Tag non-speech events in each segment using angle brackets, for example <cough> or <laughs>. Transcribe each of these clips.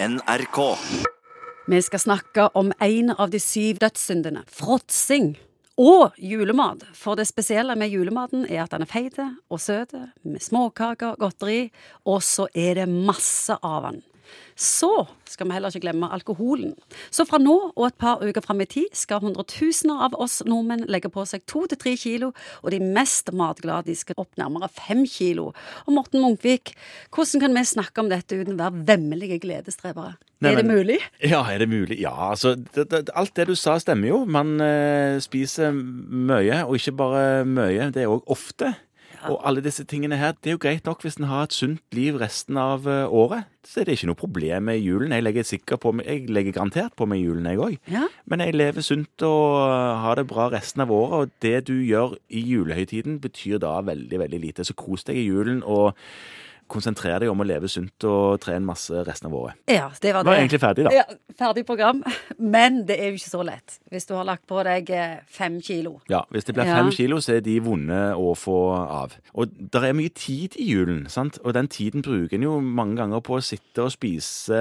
NRK. Vi skal snakke om en av de syv dødssyndene, fråtsing. Og julemat. For det spesielle med julematen er at den er feit og søt, med småkaker, godteri, og så er det masse av den. Så skal vi heller ikke glemme alkoholen. Så fra nå og et par uker fram i tid skal hundretusener av oss nordmenn legge på seg to til tre kilo, og de mest matglade de skal opp nærmere fem kilo. Og Morten Munkvik, hvordan kan vi snakke om dette uten å være vemmelige gledesstrebere? Nei, er det mulig? Ja, er det mulig? Ja, altså det, det, Alt det du sa, stemmer jo. Man eh, spiser mye, og ikke bare mye, det er òg ofte. Og alle disse tingene her, det er jo greit nok hvis en har et sunt liv resten av eh, året. Så er det ikke noe problem med julen. Jeg legger, sikker på jeg legger garantert på meg julen, jeg òg. Ja. Men jeg lever sunt og eh, har det bra resten av året, og det du gjør i julehøytiden, betyr da veldig, veldig lite. Så kos deg i julen, og konsentrer deg om å leve sunt og trene masse resten av året. Ja, det var det. Var egentlig ferdig, da. Ja, ferdig program. Men det er jo ikke så lett hvis du har lagt på deg eh, fem kilo. Ja, Hvis det blir Ja. fem kilo, så er de vonde å få av. Og det er mye tid i julen, sant? og den tiden bruker en jo mange ganger på å sitte og spise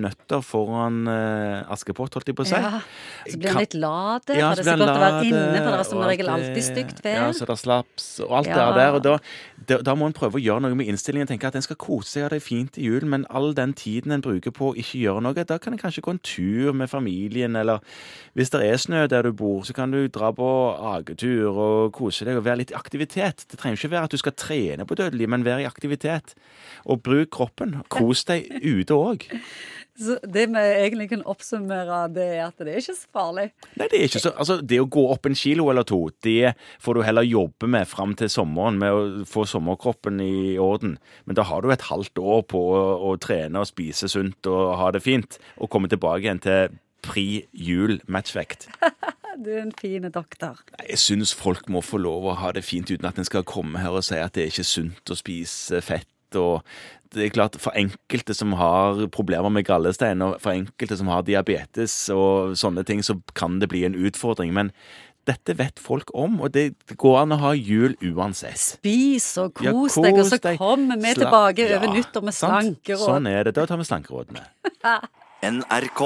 nøtter foran eh, Askepott, holdt jeg på å si. Ja. Så blir en litt lat, Ja, det er så godt å være inne, for det er som regel alltid stygt vær. Ja, så det er slaps og alt Ja. det der. Og da, da, da må en prøve å gjøre noe med innstillingen. Tenke at En skal kose seg, ha det fint i julen, men all den tiden en bruker på å ikke gjøre noe, da kan en kanskje gå en tur med familien, eller hvis det er snø der du bor, så kan du dra på agetur og kose deg og være litt i aktivitet. Det trenger ikke være at du skal trene på dødelig, men være i aktivitet. Og bruk kroppen. Kos deg ute òg. Så det vi egentlig kan oppsummere, det er at det er ikke så farlig. Nei, det er ikke så Altså, det å gå opp en kilo eller to, det får du heller jobbe med fram til sommeren, med å få sommerkroppen i orden. Men da har du et halvt år på å, å trene og spise sunt og ha det fint, og komme tilbake igjen til pri jul matchvekt. <laughs> Du er en fin doktor. Jeg syns folk må få lov å ha det fint uten at en skal komme her og si at det er ikke sunt å spise fett. Og det er klart, For enkelte som har problemer med gallestein, og for enkelte som har diabetes og sånne ting, så kan det bli en utfordring. Men dette vet folk om, og det går an å ha jul uansett. Spis og kos, Ja, deg, og så kommer vi tilbake Ja, over nyttår med slankeråd. Sånn er det. Da tar vi slankerådene. <laughs> NRK.